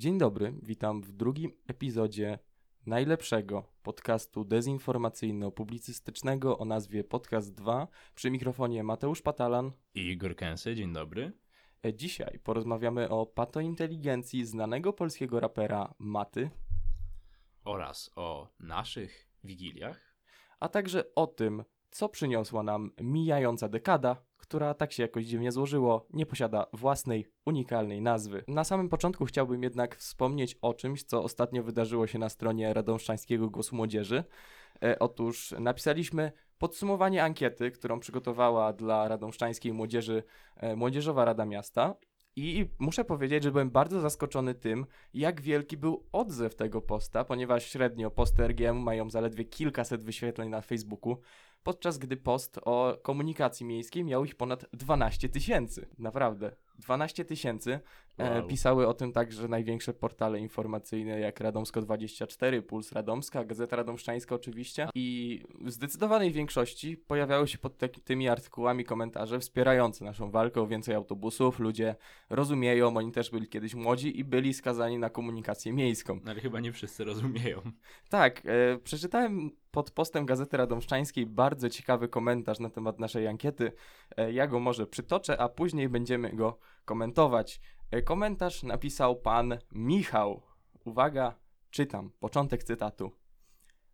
Dzień dobry, witam w drugim epizodzie najlepszego podcastu dezinformacyjno-publicystycznego o nazwie Podcast 2. Przy mikrofonie Mateusz Patalan. I Igor Kęsy, dzień dobry. E, Dzisiaj porozmawiamy o patointeligencji znanego polskiego rapera Maty, Oraz o naszych wigiliach. a także o tym, co przyniosła nam mijająca dekada, która tak się jakoś dziwnie złożyło, nie posiada własnej, unikalnej nazwy. Na samym początku chciałbym jednak wspomnieć o czymś, co ostatnio wydarzyło się na stronie Radomszczańskiego Głosu Młodzieży. E, otóż napisaliśmy podsumowanie ankiety, którą przygotowała dla Radomszczańskiej Młodzieży e, Młodzieżowa Rada Miasta. I muszę powiedzieć, że byłem bardzo zaskoczony tym, jak wielki był odzew tego posta, ponieważ średnio posty RGM mają zaledwie kilkaset wyświetleń na Facebooku, podczas gdy post o komunikacji miejskiej miał ich ponad 12 tysięcy. Naprawdę. 12 tysięcy. E, Wow. pisały o tym także największe portale informacyjne jak Radomsko24, Puls Radomska, Gazeta Radomszczańska oczywiście. I w zdecydowanej większości pojawiały się pod tymi artykułami komentarze wspierające naszą walkę o więcej autobusów. Ludzie rozumieją, oni też byli kiedyś młodzi i byli skazani na komunikację miejską. No ale chyba nie wszyscy rozumieją. Tak, e, przeczytałem pod postem Gazety Radomszczańskiej bardzo ciekawy komentarz na temat naszej ankiety. E, ja go może przytoczę, a później będziemy go komentować. E, komentarz napisał pan Michał. Uwaga, czytam, początek cytatu.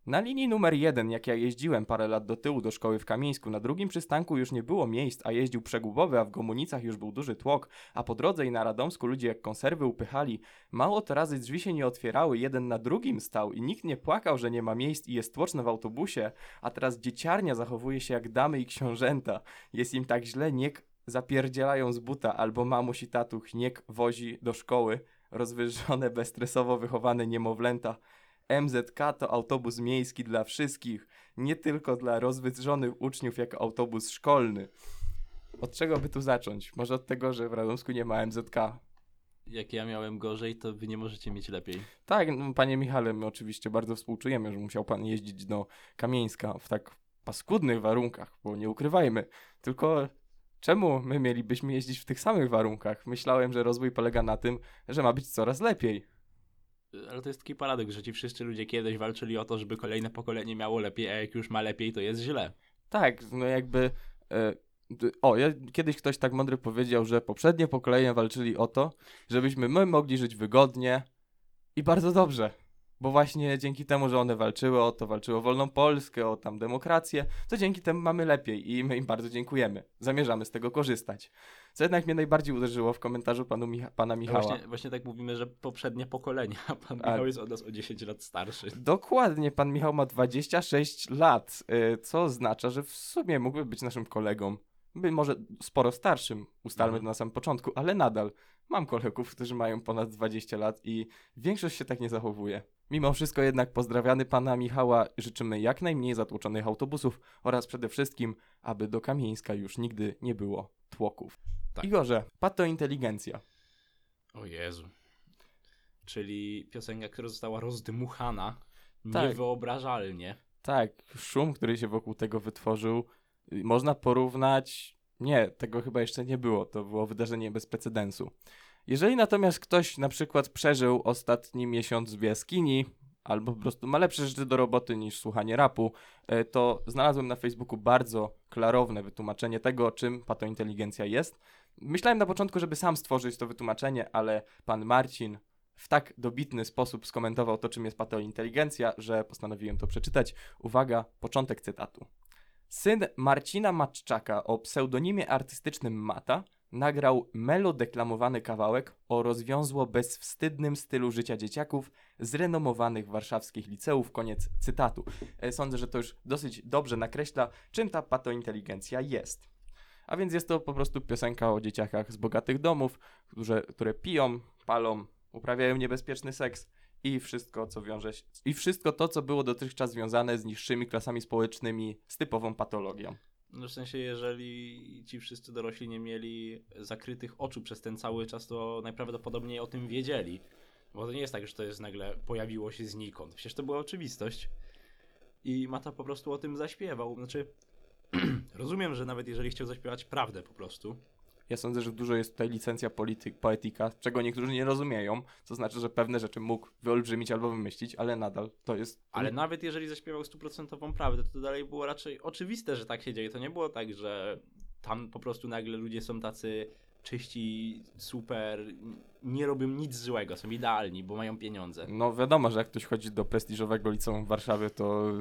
Na linii numer jeden, jak ja jeździłem parę lat do tyłu do szkoły w Kamieńsku, na drugim przystanku już nie było miejsc, a jeździł przegubowy, a w Gomunicach już był duży tłok, a po drodze i na Radomsku ludzie jak konserwy upychali. Mało to razy drzwi się nie otwierały, jeden na drugim stał i nikt nie płakał, że nie ma miejsc i jest tłoczno w autobusie, a teraz dzieciarnia zachowuje się jak damy i książęta. Jest im tak źle, niech zapierdzielają z buta, albo mamuś i tatuch niech wozi do szkoły, rozwyższone, bezstresowo wychowane niemowlęta. MZK to autobus miejski dla wszystkich, nie tylko dla rozwydrzonych uczniów jako autobus szkolny. Od czego by tu zacząć? Może od tego, że w Radomsku nie ma MZK. Jak ja miałem gorzej, to wy nie możecie mieć lepiej. Tak, no, panie Michale, my oczywiście bardzo współczujemy, że musiał pan jeździć do Kamieńska w tak paskudnych warunkach, bo nie ukrywajmy. Tylko czemu my mielibyśmy jeździć w tych samych warunkach? Myślałem, że rozwój polega na tym, że ma być coraz lepiej. Ale to jest taki paradoks, że ci wszyscy ludzie kiedyś walczyli o to, żeby kolejne pokolenie miało lepiej, a jak już ma lepiej, to jest źle. Tak, no jakby. E, o, ja, kiedyś ktoś tak mądry powiedział, że poprzednie pokolenia walczyli o to, żebyśmy my mogli żyć wygodnie i bardzo dobrze. Bo właśnie dzięki temu, że one walczyły o to, walczyły o wolną Polskę, o tam demokrację, to dzięki temu mamy lepiej i my im bardzo dziękujemy. Zamierzamy z tego korzystać. Co jednak mnie najbardziej uderzyło w komentarzu panu Micha- pana A Michała. Właśnie, właśnie tak mówimy, że poprzednie pokolenia, pan A- Michał jest od nas o 10 lat starszy. Dokładnie, pan Michał ma 26 lat, y, co oznacza, że w sumie mógłby być naszym kolegą. By może sporo starszym, ustalmy Mhm. to na samym początku, ale nadal mam kolegów, którzy mają ponad 20 lat i większość się tak nie zachowuje. Mimo wszystko jednak pozdrawiamy pana Michała, życzymy jak najmniej zatłoczonych autobusów oraz przede wszystkim, aby do Kamieńska już nigdy nie było tłoków. Tak. Igorze, patointeligencja. O Jezu. Czyli piosenka, która została rozdmuchana Tak. niewyobrażalnie. Tak, szum, który się wokół tego wytworzył, y, można porównać. Nie, tego chyba jeszcze nie było. To było wydarzenie bez precedensu. Jeżeli natomiast ktoś na przykład przeżył ostatni miesiąc w jaskini, albo po prostu ma lepsze rzeczy do roboty niż słuchanie rapu, e, to znalazłem na Facebooku bardzo klarowne wytłumaczenie tego, czym patointeligencja jest. Myślałem na początku, żeby sam stworzyć to wytłumaczenie, ale pan Marcin w tak dobitny sposób skomentował to, czym jest patointeligencja, że postanowiłem to przeczytać. Uwaga, początek cytatu. Syn Marcina Matczaka o pseudonimie artystycznym Mata nagrał melodeklamowany kawałek o rozwiązło bezwstydnym stylu życia dzieciaków z renomowanych warszawskich liceów. Koniec cytatu. E, Sądzę, że to już dosyć dobrze nakreśla, czym ta patointeligencja jest. A więc jest to po prostu piosenka o dzieciakach z bogatych domów, które, które piją, palą, uprawiają niebezpieczny seks i wszystko, co wiąże się, i wszystko to, co było dotychczas związane z niższymi klasami społecznymi, z typową patologią. No w sensie, jeżeli ci wszyscy dorośli nie mieli zakrytych oczu przez ten cały czas, to najprawdopodobniej o tym wiedzieli. Bo to nie jest tak, że to jest nagle pojawiło się znikąd. Przecież to była oczywistość. I Mata po prostu o tym zaśpiewał. Znaczy, rozumiem, że nawet jeżeli chciał zaśpiewać prawdę po prostu, Ja sądzę, że dużo jest tutaj licencja poetyka, czego niektórzy nie rozumieją, co znaczy, że pewne rzeczy mógł wyolbrzymić albo wymyślić, ale nadal to jest... Ale nawet jeżeli zaśpiewał stuprocentową prawdę, to dalej było raczej oczywiste, że tak się dzieje. To nie było tak, że tam po prostu nagle ludzie są tacy czyści, super, nie robią nic złego, są idealni, bo mają pieniądze. No wiadomo, że jak ktoś chodzi do prestiżowego liceum w Warszawie, to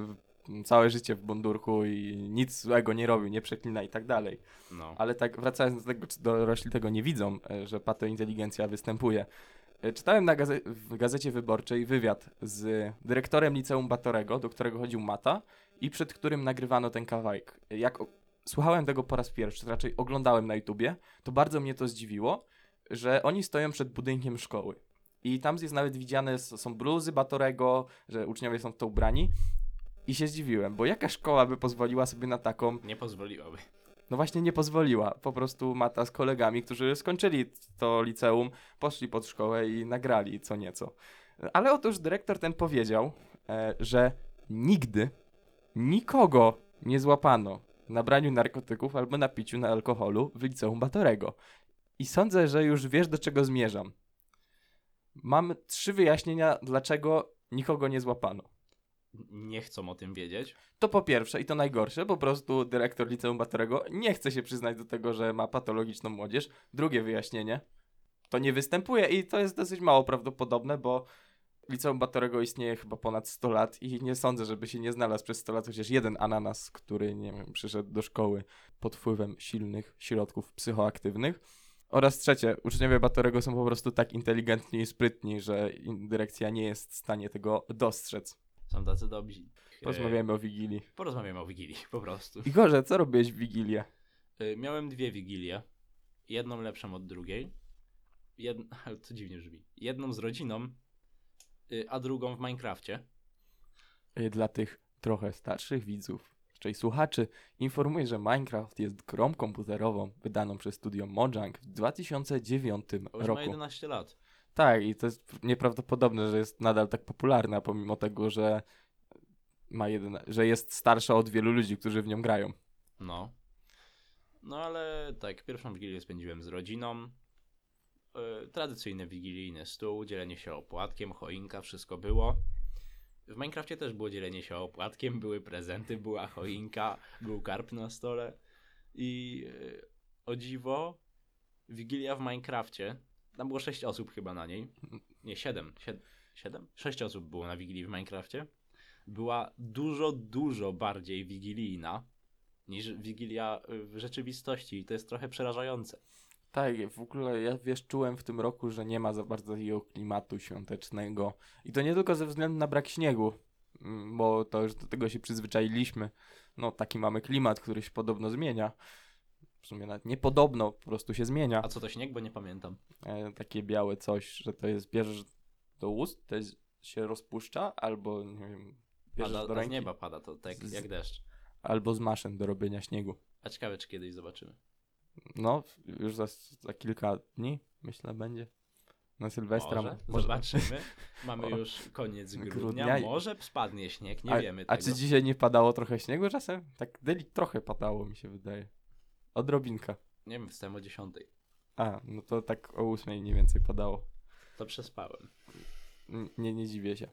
całe życie w bondurku i nic złego nie robił, nie przeklina i tak dalej. No. Ale tak wracając do tego, czy dorośli tego nie widzą, e, że patointeligencja występuje. E, Czytałem na gaze- w Gazecie Wyborczej wywiad z dyrektorem liceum Batorego, do którego chodził Mata i przed którym nagrywano ten kawałek. E, Jak słuchałem tego po raz pierwszy, raczej oglądałem na YouTubie, to bardzo mnie to zdziwiło, że oni stoją przed budynkiem szkoły. I tam jest nawet widziane, są bluzy Batorego, że uczniowie są w to ubrani. I się zdziwiłem, bo jaka szkoła by pozwoliła sobie na taką Nie pozwoliłaby. no właśnie nie pozwoliła. Po prostu Mata z kolegami, którzy skończyli to liceum, poszli pod szkołę i nagrali co nieco. Ale otóż dyrektor ten powiedział, e, że nigdy nikogo nie złapano na braniu narkotyków albo na piciu na alkoholu w liceum Batorego. I sądzę, że już wiesz do czego zmierzam. Mam trzy wyjaśnienia, dlaczego nikogo nie złapano. Nie chcą o tym wiedzieć. To po pierwsze, i to najgorsze, po prostu dyrektor liceum Batorego nie chce się przyznać do tego, że ma patologiczną młodzież. Drugie wyjaśnienie, to nie występuje i to jest dosyć mało prawdopodobne, bo liceum Batorego istnieje chyba ponad 100 lat i nie sądzę, żeby się nie znalazł przez 100 lat chociaż jeden ananas, który, nie wiem, przyszedł do szkoły pod wpływem silnych środków psychoaktywnych. Oraz trzecie, uczniowie Batorego są po prostu tak inteligentni i sprytni, że dyrekcja nie jest w stanie tego dostrzec. Są tacy dobrzy. Porozmawiajmy o Wigilii. E, Porozmawiamy o Wigilii, po prostu. Igorze, co robiłeś w Wigilię? Y, Miałem dwie Wigilie. Jedną lepszą od drugiej. Jed... ale To dziwnie brzmi. Jedną z rodziną, y, a drugą w Minecrafcie. Y, Dla tych trochę starszych widzów, czyli słuchaczy, informuję, że Minecraft jest grą komputerową wydaną przez studio Mojang w 2009 Bo Już ma roku. 11 lat. Tak, i to jest nieprawdopodobne, że jest nadal tak popularna, pomimo tego, że ma że jest starsza od wielu ludzi, którzy w nią grają. No. No ale tak, pierwszą Wigilię spędziłem z rodziną. Y, tradycyjny wigilijny stół, dzielenie się opłatkiem, choinka, wszystko było. W Minecrafcie też było dzielenie się opłatkiem, były prezenty, była choinka, był karp na stole. I y, o dziwo, Wigilia w Minecrafcie, tam było 6 osób chyba na niej. Nie, 7. 7? 6 osób było na Wigilii w Minecrafcie. Była dużo, dużo bardziej wigilijna niż Wigilia w rzeczywistości. I to jest trochę przerażające. Tak, w ogóle ja wiesz, czułem w tym roku, że nie ma za bardzo takiego klimatu świątecznego. I to nie tylko ze względu na brak śniegu, mm, bo to już do tego się przyzwyczailiśmy. No, taki mamy klimat, który się podobno zmienia. W sumie nawet nie podobno, po prostu się zmienia. A co to śnieg? Bo nie pamiętam. E, takie białe coś, że to jest, bierzesz do ust, to jest, się rozpuszcza, albo nie wiem, bierzesz Pada, do a z ręki, nieba pada to tak Z- jak deszcz. albo z maszyn do robienia śniegu. A ciekawe, czy kiedyś zobaczymy. No, już za, za kilka dni, myślę, będzie. Na Sylwestra. Może, zobaczymy. Mamy O, już koniec grudnia. grudnia Może spadnie śnieg, nie a, wiemy A tego. czy dzisiaj nie padało trochę śniegu czasem? Tak delik trochę padało, mi się wydaje. Odrobinka. Nie wiem, wstałem o 10. A, no to tak o ósmej mniej więcej padało. To przespałem. N- Nie, nie dziwię się.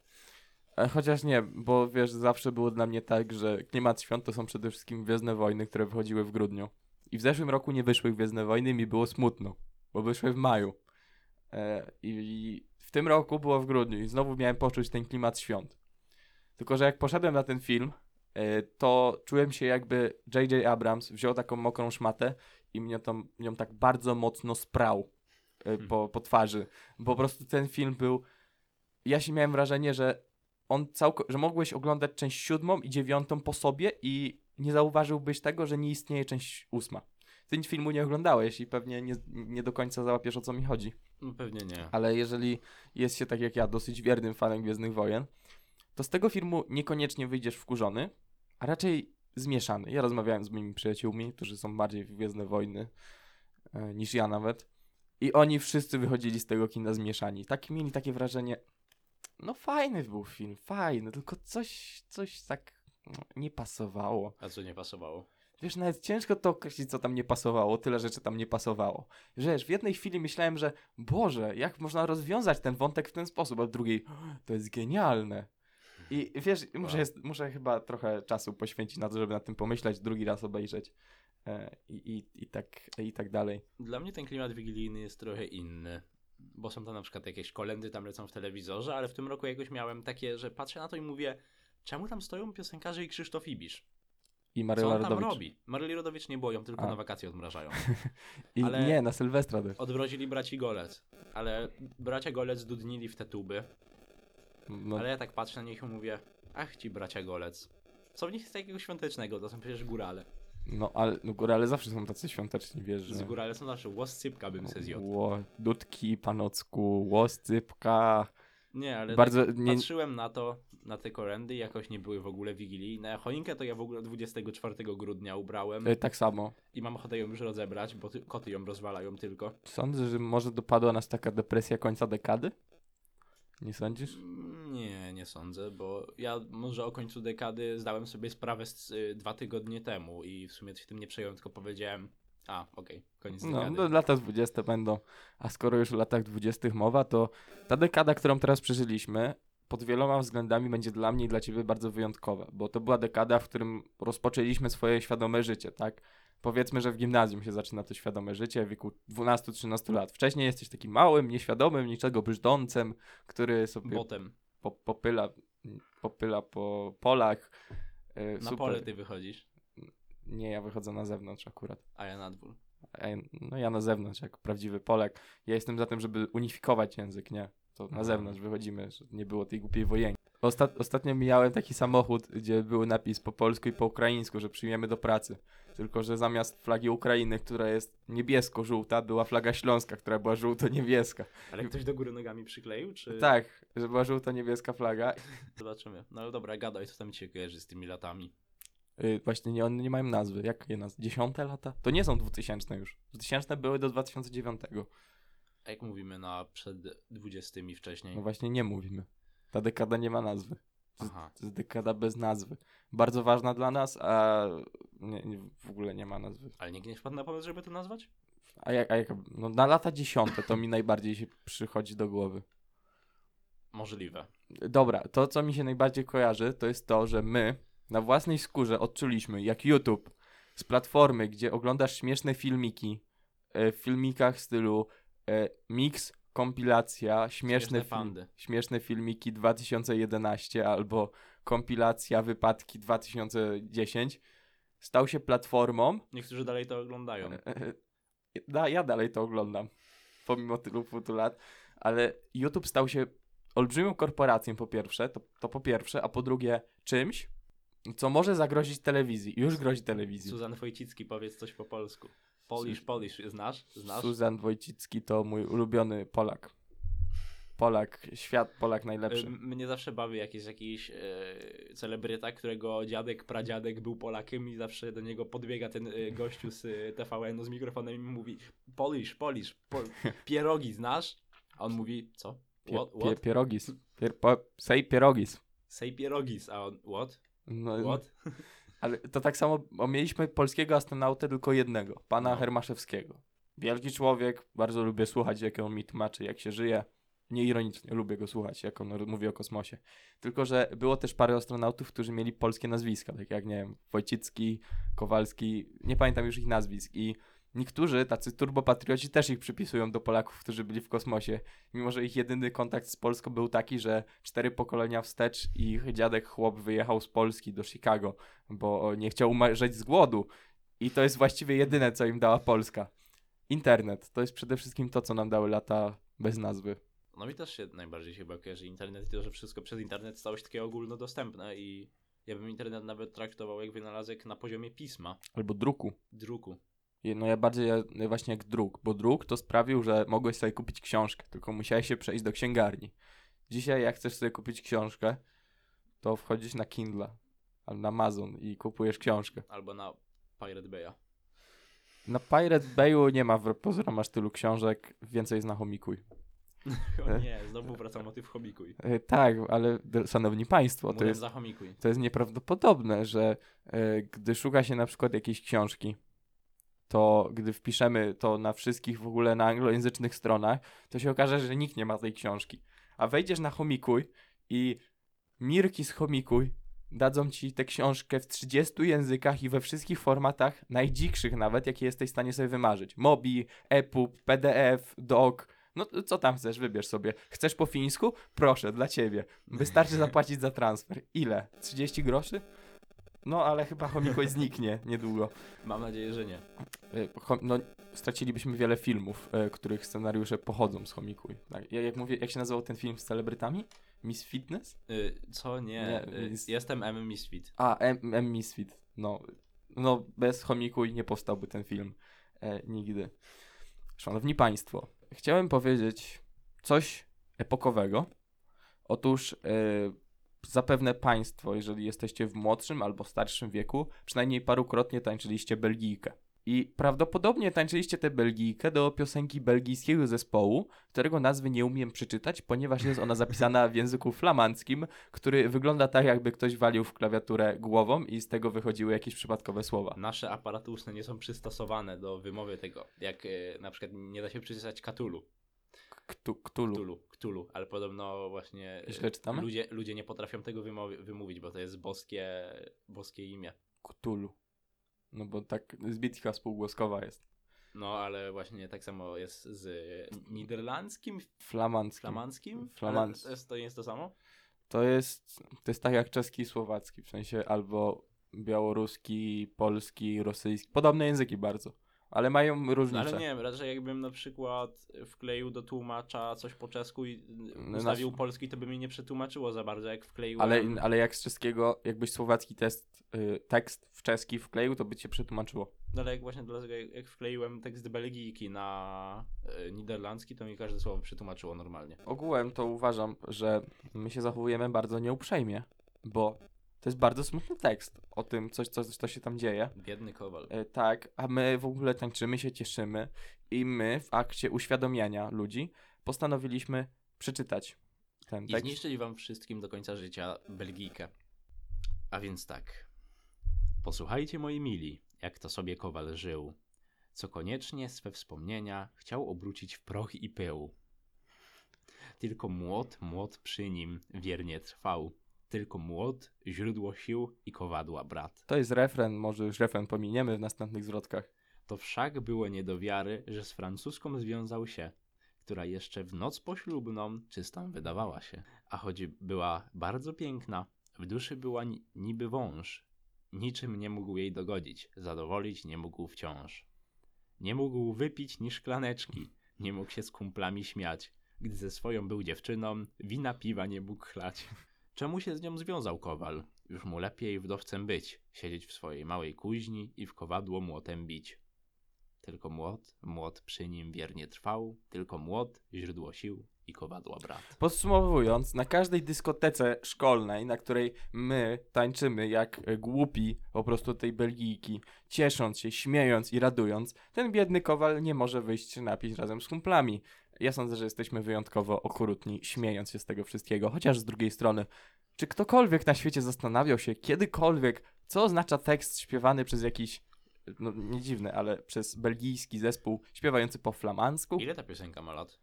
E, Chociaż nie, bo wiesz, zawsze było dla mnie tak, że klimat świąt to są przede wszystkim Gwiezdne Wojny, które wychodziły w grudniu. I w zeszłym roku nie wyszły Gwiezdne Wojny i mi było smutno, bo wyszły w maju. E, I w tym roku było w grudniu i znowu miałem poczuć ten klimat świąt. Tylko, że jak poszedłem na ten film, to czułem się jakby J.J. Abrams wziął taką mokrą szmatę i mnie tą, nią tak bardzo mocno sprał e, po, po twarzy. Bo po prostu ten film był ja się miałem wrażenie, że on całko- że mogłeś oglądać część siódmą i dziewiątą po sobie i nie zauważyłbyś tego, że nie istnieje część ósma. Ty nic filmu nie oglądałeś i pewnie nie, nie do końca załapiesz o co mi chodzi. No pewnie nie. Ale jeżeli jest się tak jak ja dosyć wiernym fanem Gwiezdnych Wojen, to z tego filmu niekoniecznie wyjdziesz wkurzony, a raczej zmieszany. Ja rozmawiałem z moimi przyjaciółmi, którzy są bardziej w Gwiezdne Wojny e, niż ja nawet. I oni wszyscy wychodzili z tego kina zmieszani. Tak mieli takie wrażenie, no fajny był film, fajny, tylko coś, coś tak no, nie pasowało. A co nie pasowało? Wiesz, nawet ciężko to określić, co tam nie pasowało, tyle rzeczy tam nie pasowało. Wiesz, w jednej chwili myślałem, że Boże, jak można rozwiązać ten wątek w ten sposób, a w drugiej, to jest genialne. I wiesz, muszę, jest, muszę chyba trochę czasu poświęcić na to, żeby nad tym pomyśleć, drugi raz obejrzeć e, i, i, i, tak, i tak dalej. Dla mnie ten klimat wigilijny jest trochę inny. Bo są tam na przykład jakieś kolendy, tam lecą w telewizorze, ale w tym roku jakoś miałem takie, że patrzę na to i mówię, czemu tam stoją piosenkarze i Krzysztof Ibisz? I Co Maryla on tam Rodowicz. robi? Maryli Rodowicz nie boją, tylko A. na wakacje odmrażają. I Ale- nie, na Sylwestra też. Odmrozili braci Golec, ale bracia Golec dudnili w te tuby, No, ale ja tak patrzę na nich i mówię, ach ci bracia Golec. Co w nich jest takiego świątecznego? To są przecież górale. no ale no, górale zawsze są tacy świąteczni, wiesz, że... Z górale są zawsze łoscypka bym se zjadł. Ło, dudki panocku, łoscypka. Nie, ale Bardzo tak nie, patrzyłem na to, na te korendy, jakoś nie były w ogóle wigilijne. Choinkę to ja w ogóle 24 grudnia ubrałem e, tak samo. i mam ochotę ją już rozebrać, bo ty, koty ją rozwalają tylko. Sądzę, że może dopadła nas taka depresja końca dekady? Nie sądzisz? Nie, nie sądzę, bo ja może o końcu dekady zdałem sobie sprawę z, y, dwa tygodnie temu i w sumie się tym nie przejąłem, tylko powiedziałem, a okej, koniec No, dekady. no, lata 20 będą. A skoro już o latach 20 mowa, to ta dekada, którą teraz przeżyliśmy, pod wieloma względami będzie dla mnie i dla ciebie bardzo wyjątkowa, bo to była dekada, w którym rozpoczęliśmy swoje świadome życie, tak? Powiedzmy, że w gimnazjum się zaczyna to świadome życie w wieku 12-13 lat. Wcześniej jesteś takim małym, nieświadomym, niczego brzdącem, który sobie Potem po, popyla, popyla po polach. E, na super. pole ty wychodzisz, Nie, ja wychodzę na zewnątrz akurat. a ja na dwór. Ja- No ja na zewnątrz, jak prawdziwy Polak. Ja jestem za tym, żeby unifikować język, nie. To na Aha. zewnątrz wychodzimy, żeby nie było tej głupiej wojenki. Ostat, ostatnio mijałem taki samochód, gdzie był napis po polsku i po ukraińsku, że przyjmiemy do pracy. Tylko, że zamiast flagi Ukrainy, która jest niebiesko-żółta, była flaga śląska, która była żółto-niebieska. Ale ktoś do góry nogami przykleił, czy... Tak, że była żółto-niebieska flaga. Zobaczymy. No ale dobra, gadaj, co tam ci się kojarzy z tymi latami. Yy, właśnie nie, one nie mają nazwy. Jak je nazwy? Dziesiąte lata? To nie są 2000 już. 2000 były do 2009. A jak mówimy na przed 20 wcześniej? No właśnie nie mówimy. Ta dekada nie ma nazwy. To, Aha. to jest dekada bez nazwy. Bardzo ważna dla nas, a nie, nie, w ogóle nie ma nazwy. Ale nikt nie wpadł na pomysł, żeby to nazwać? A jak, a jak no na lata dziesiąte to mi najbardziej się przychodzi do głowy. Możliwe. Dobra, to co mi się najbardziej kojarzy, to jest to, że my na własnej skórze odczuliśmy, jak YouTube z platformy, gdzie oglądasz śmieszne filmiki, e, w filmikach w stylu e, mix, kompilacja, śmieszne, Śmieszne fandy. śmieszne filmiki 2011 albo kompilacja wypadki 2010, stał się platformą. Niektórzy dalej to oglądają. E, e, Da, ja dalej to oglądam, pomimo tylu płytu lat, ale YouTube stał się olbrzymią korporacją po pierwsze, to, to po pierwsze, a po drugie czymś, co może zagrozić telewizji. Już grozi telewizji. Suzan Wojcicki, powiedz coś po polsku. Polish, Polish, znasz? Znasz? Suzan Wojcicki to mój ulubiony Polak. Polak, świat Polak Y, najlepszy. m- Mnie zawsze bawi jakiś, jakiś e, celebryta, którego dziadek, pradziadek był Polakiem i zawsze do niego podbiega ten e, gościu z e, TVN-u z mikrofonem i mówi Polish, Polish, po, pierogi znasz? A on mówi, co? Pie, What? pie, what? pierogis. Pier, po, say pierogis. Say pierogis, a on, what? No, What? Ale to tak samo, bo mieliśmy polskiego astronautę tylko jednego, pana No. Hermaszewskiego. Wielki człowiek, bardzo lubię słuchać, jak on mi tłumaczy, jak się żyje. Nieironicznie, lubię go słuchać, jak on mówi o kosmosie. Tylko, że było też parę astronautów, którzy mieli polskie nazwiska, tak jak, nie wiem, Wojcicki, Kowalski, nie pamiętam już ich nazwisk. I niektórzy, tacy turbopatrioci, też ich przypisują do Polaków, którzy byli w kosmosie. Mimo, że ich jedyny kontakt z Polską był taki, że cztery pokolenia wstecz ich dziadek chłop wyjechał z Polski do Chicago bo nie chciał umrzeć z głodu. I to jest właściwie jedyne, co im dała Polska. Internet. To jest przede wszystkim to, co nam dały lata bez nazwy. No mi też się najbardziej chyba kojarzy internet i to, że wszystko przez internet stało się takie ogólnodostępne i ja bym internet nawet traktował jak wynalazek na poziomie pisma, Albo druku. druku. No ja bardziej właśnie jak druk, bo druk to sprawił, że mogłeś sobie kupić książkę, tylko musiałeś się przejść do księgarni. Dzisiaj jak chcesz sobie kupić książkę, to wchodzisz na Kindle albo na Amazon i kupujesz książkę. Albo na Pirate Bay'a. Na Pirate Bayu nie ma w pozorom aż tylu książek, więcej jest na Homikuj. O nie, znowu wraca motyw chomikuj. E, tak, ale szanowni państwo, to jest, to jest nieprawdopodobne, że e, gdy szuka się na przykład jakiejś książki, to gdy wpiszemy to na wszystkich w ogóle na anglojęzycznych stronach, to się okaże, że nikt nie ma tej książki. A wejdziesz na Chomikuj i Mirki z Chomikuj dadzą ci tę książkę w 30 językach i we wszystkich formatach, najdzikszych nawet, jakie jesteś w stanie sobie wymarzyć. Mobi, EPUB, PDF, DOC, no co tam chcesz, wybierz sobie. Chcesz po fińsku? Proszę, dla ciebie. Wystarczy zapłacić za transfer. Ile? 30 groszy? No, ale chyba Chomikuj zniknie niedługo. Mam nadzieję, że nie. Chom- no, stracilibyśmy wiele filmów, y, których scenariusze pochodzą z Chomikuj. Tak, ja- jak mówię, jak się nazywał ten film z celebrytami? Miss Fitness? Y, co? Nie. Nie, y, jest- Jestem M. Misfit. A, M, M Misfit. No, no, bez Chomikuj nie powstałby ten film e, nigdy. Szanowni Państwo, chciałem powiedzieć coś epokowego. Otóż e, zapewne Państwo, jeżeli jesteście w młodszym albo starszym wieku, przynajmniej parukrotnie tańczyliście Belgijkę. I prawdopodobnie tańczyliście tę Belgijkę do piosenki belgijskiego zespołu, którego nazwy nie umiem przeczytać, ponieważ jest ona zapisana w języku flamandzkim, który wygląda tak, jakby ktoś walił w klawiaturę głową i z tego wychodziły jakieś przypadkowe słowa. Nasze aparaty ustne nie są przystosowane do wymowy tego. Jak y, na przykład nie da się przeczytać Katulu. Ktu, ktulu. Ktulu, Ktulu, ale podobno właśnie Źle czytamy? ludzie, ludzie nie potrafią tego wymówić, bo to jest boskie, boskie imię. Ktulu. No bo tak zbitka spółgłoskowa jest. No, ale właśnie tak samo jest z niderlandzkim, Flamandzki. flamanckim. Flamandz- Ale to, jest, to jest to samo? To jest, to jest tak jak czeski i słowacki, w sensie albo białoruski, polski, rosyjski. Podobne języki bardzo, ale mają No, różnice. ale nie wiem, raczej jakbym na przykład wkleił do tłumacza coś po czesku i No, ustawił nas- polski, to by mi nie przetłumaczyło za bardzo, jak wkleiłem... Ale, ale jak z czeskiego, jakbyś słowacki test, y, tekst w czeski wkleił, to by cię przetłumaczyło. No, ale jak właśnie dlatego, jak, jak wkleiłem tekst Belgijki na e, niderlandzki, to mi każde słowo przetłumaczyło normalnie. Ogółem to uważam, że my się zachowujemy bardzo nieuprzejmie, bo to jest bardzo smutny tekst o tym, coś, co, co się tam dzieje. Biedny kowal. E, tak, a my w ogóle tańczymy, się cieszymy i my w akcie uświadomiania ludzi postanowiliśmy przeczytać ten I tekst. zniszczyli wam wszystkim do końca życia Belgijkę. A więc tak. Posłuchajcie moi mili, jak to sobie kowal żył, co koniecznie swe wspomnienia chciał obrócić w proch i pył. Tylko młot, młot przy nim wiernie trwał. Tylko młot, źródło sił i kowadła brat. To jest refren, może już refren pominiemy w następnych zwrotkach. To wszak było nie do wiary, że z francuską związał się, która jeszcze w noc poślubną czystą wydawała się. A choć była bardzo piękna, w duszy była ni- niby wąż. Niczym nie mógł jej dogodzić, zadowolić nie mógł wciąż. Nie mógł wypić ni szklaneczki, nie mógł się z kumplami śmiać. Gdy ze swoją był dziewczyną, wina piwa nie mógł chlać. Czemu się z nią związał kowal? Już mu lepiej wdowcem być, siedzieć w swojej małej kuźni i w kowadło młotem bić. Tylko młot, młot przy nim wiernie trwał, tylko młot, źródło sił i kowadła brat. Podsumowując, na każdej dyskotece szkolnej, na której my tańczymy jak głupi po prostu tej Belgijki, ciesząc się, śmiejąc i radując, ten biedny kowal nie może wyjść się napić razem z kumplami. Ja sądzę, że jesteśmy wyjątkowo okrutni, śmiejąc się z tego wszystkiego, chociaż z drugiej strony, czy ktokolwiek na świecie zastanawiał się kiedykolwiek, co oznacza tekst śpiewany przez jakiś, no nie dziwne, ale przez belgijski zespół śpiewający po flamandzku? Ile ta piosenka ma lat?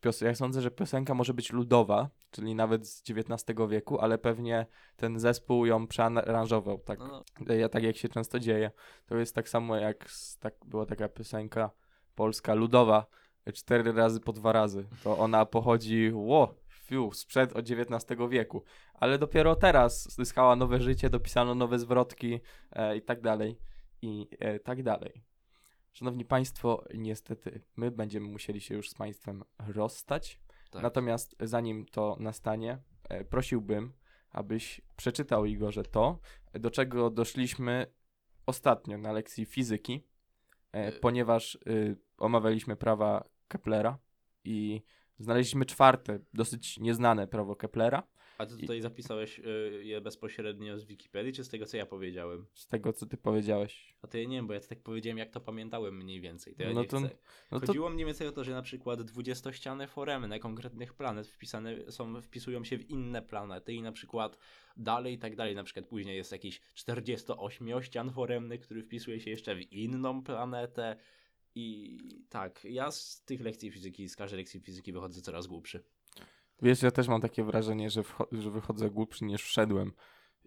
Pios- ja sądzę, że piosenka może być ludowa, czyli nawet z XIX wieku, ale pewnie ten zespół ją przearanżował, tak, No, no, ja, tak jak się często dzieje. To jest tak samo jak tak, była taka piosenka polska ludowa, cztery razy po dwa razy. To ona pochodzi, ło, fiu, sprzed od XIX wieku, ale dopiero teraz zyskała nowe życie, dopisano nowe zwrotki e, i tak dalej, i e, tak dalej. Szanowni Państwo, niestety my będziemy musieli się już z Państwem rozstać. tak. Natomiast zanim to nastanie, e, prosiłbym, abyś przeczytał Igorze to, do czego doszliśmy ostatnio na lekcji fizyki, e, Y- ponieważ y, omawialiśmy prawa Keplera i znaleźliśmy czwarte, dosyć nieznane prawo Keplera. A ty tutaj zapisałeś y, je bezpośrednio z Wikipedii, czy z tego, co ja powiedziałem? Z tego, co ty powiedziałeś. A to ja nie wiem, bo ja to tak powiedziałem, jak to pamiętałem mniej więcej. To ja No nie to- chcę. No to Chodziło mniej więcej o to, że na przykład dwudziestościane foremy konkretnych planet wpisane są, wpisują się w inne planety i na przykład dalej i tak dalej. Na przykład później jest jakiś 48-ścian foremny, który wpisuje się jeszcze w inną planetę. I tak, ja z tych lekcji fizyki, z każdej lekcji fizyki wychodzę coraz głupszy. Wiesz, ja też mam takie wrażenie, że, że wychodzę głupszy niż wszedłem.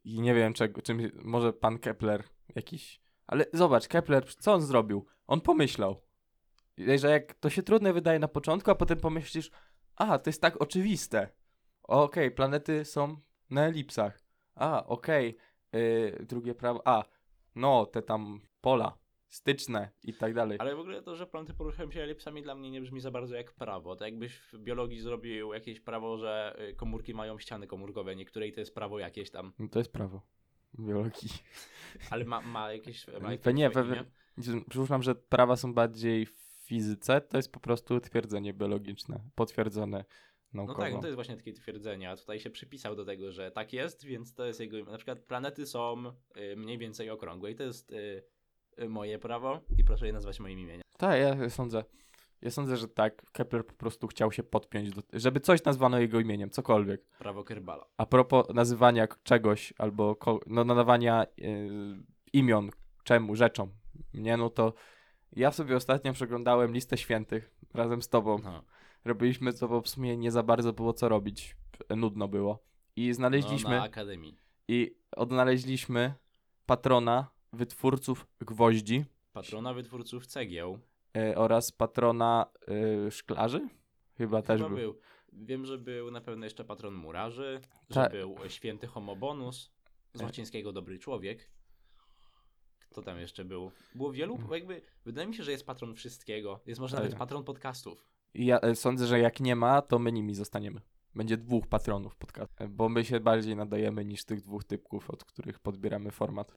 I nie wiem, czego, czym, może pan Kepler jakiś. Ale zobacz, Kepler, co on zrobił? On pomyślał, że jak to się trudne wydaje na początku, a potem pomyślisz, a, to jest tak oczywiste. Okej, planety są na elipsach. A, okej, yy, drugie prawo, a, no, te tam pola styczne i tak dalej. Ale w ogóle to, że planety poruszają się elipsami dla mnie nie brzmi za bardzo jak prawo. To jakbyś w biologii zrobił jakieś prawo, że y, komórki mają ściany komórkowe, niektórej to jest prawo jakieś tam, No to jest prawo biologii. ale ma, ma jakieś... Ma jakieś nie, imię? Przypuszczam, że prawa są bardziej w fizyce, to jest po prostu twierdzenie biologiczne, potwierdzone No naukowo. tak, no to jest właśnie takie twierdzenie, a tutaj się przypisał do tego, że tak jest, więc to jest jego... Na przykład planety są y, mniej więcej okrągłe i to jest y, moje prawo i proszę je nazwać moim imieniem. Tak, ja sądzę. Ja sądzę, że tak. Kepler po prostu chciał się podpiąć, do, żeby coś nazwano jego imieniem, cokolwiek. Prawo Kerbala. A propos nazywania czegoś albo no, nadawania yy, imion czemu, rzeczom, nie, no to ja sobie ostatnio przeglądałem listę świętych razem z tobą. No. Robiliśmy to, bo w sumie nie za bardzo było co robić. Nudno było. I znaleźliśmy... No, na Akademii. I odnaleźliśmy patrona wytwórców gwoździ Patrona wytwórców cegieł. e, oraz patrona e, szklarzy. Chyba też Chyba był. był. Wiem, że był na pewno jeszcze patron murarzy, Ta- że był święty homobonus, z E. łacińskiego dobry człowiek. Kto tam jeszcze był? Było wielu, jakby, wydaje mi się, że jest patron wszystkiego. Jest może Tak. nawet patron podcastów. Ja e, sądzę, że jak nie ma, to my nimi zostaniemy. Będzie dwóch patronów podcastu, bo my się bardziej nadajemy niż tych dwóch typków, od których podbieramy format.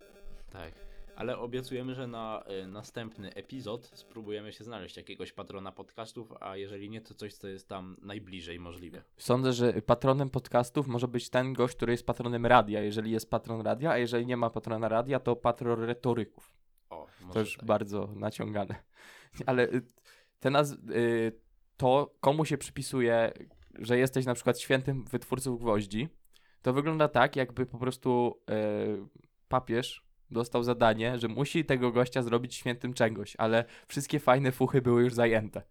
Tak. Ale obiecujemy, że na y, następny epizod spróbujemy się znaleźć jakiegoś patrona podcastów, a jeżeli nie, to coś, co jest tam najbliżej możliwe. Sądzę, że patronem podcastów może być ten gość, który jest patronem radia, jeżeli jest patron radia, a jeżeli nie ma patrona radia, to patron retoryków. O, może To już tak. bardzo naciągane. Ale y, te naz- y, to, komu się przypisuje, że jesteś na przykład świętym wytwórców gwoździ, to wygląda tak, jakby po prostu y, papież dostał zadanie, że musi tego gościa zrobić świętym czegoś, ale wszystkie fajne fuchy były już zajęte.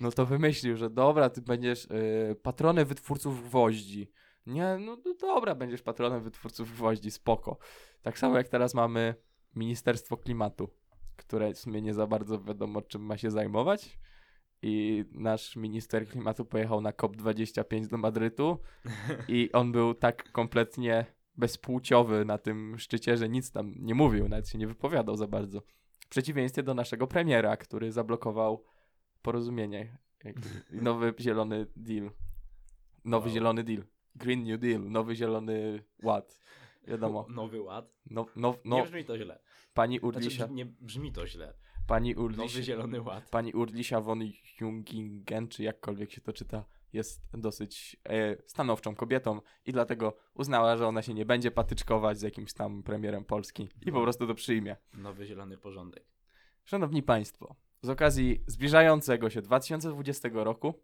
No to wymyślił, że dobra, ty będziesz y, patronem wytwórców gwoździ. Nie, no, no dobra, będziesz patronem wytwórców gwoździ, spoko. Tak samo jak teraz mamy Ministerstwo Klimatu, które w sumie nie za bardzo wiadomo, czym ma się zajmować. I nasz minister klimatu pojechał na COP25 do Madrytu i on był tak kompletnie bezpłciowy na tym szczycie, że nic tam nie mówił, nawet się nie wypowiadał za bardzo. W przeciwieństwie do naszego premiera, który zablokował porozumienie. Nowy zielony deal. Nowy Wow. zielony deal. Green New Deal. Nowy zielony ład. Wiadomo. Nowy ład. No, no, nie no brzmi to źle. pani Znaczy, Urlisia, brzmi- nie brzmi to źle. pani Nowy Urlisia, zielony ład. pani Urlisia von Jungingen, czy jakkolwiek się to czyta, jest dosyć e, stanowczą kobietą i dlatego uznała, że ona się nie będzie patyczkować z jakimś tam premierem Polski i po No. prostu to przyjmie. Nowy zielony porządek. Szanowni Państwo, z okazji zbliżającego się 2020 roku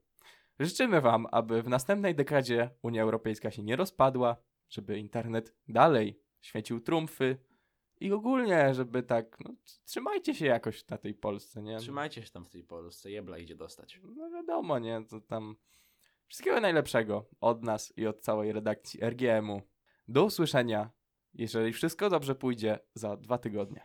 życzymy Wam, aby w następnej dekadzie Unia Europejska się nie rozpadła, żeby internet dalej świecił trumfy i ogólnie, żeby tak, no, trzymajcie się jakoś na tej Polsce, nie? Trzymajcie się tam w tej Polsce, jebla idzie dostać. No wiadomo, nie? To tam wszystkiego najlepszego od nas i od całej redakcji RGM-u. Do usłyszenia, jeżeli wszystko dobrze pójdzie, za dwa tygodnie.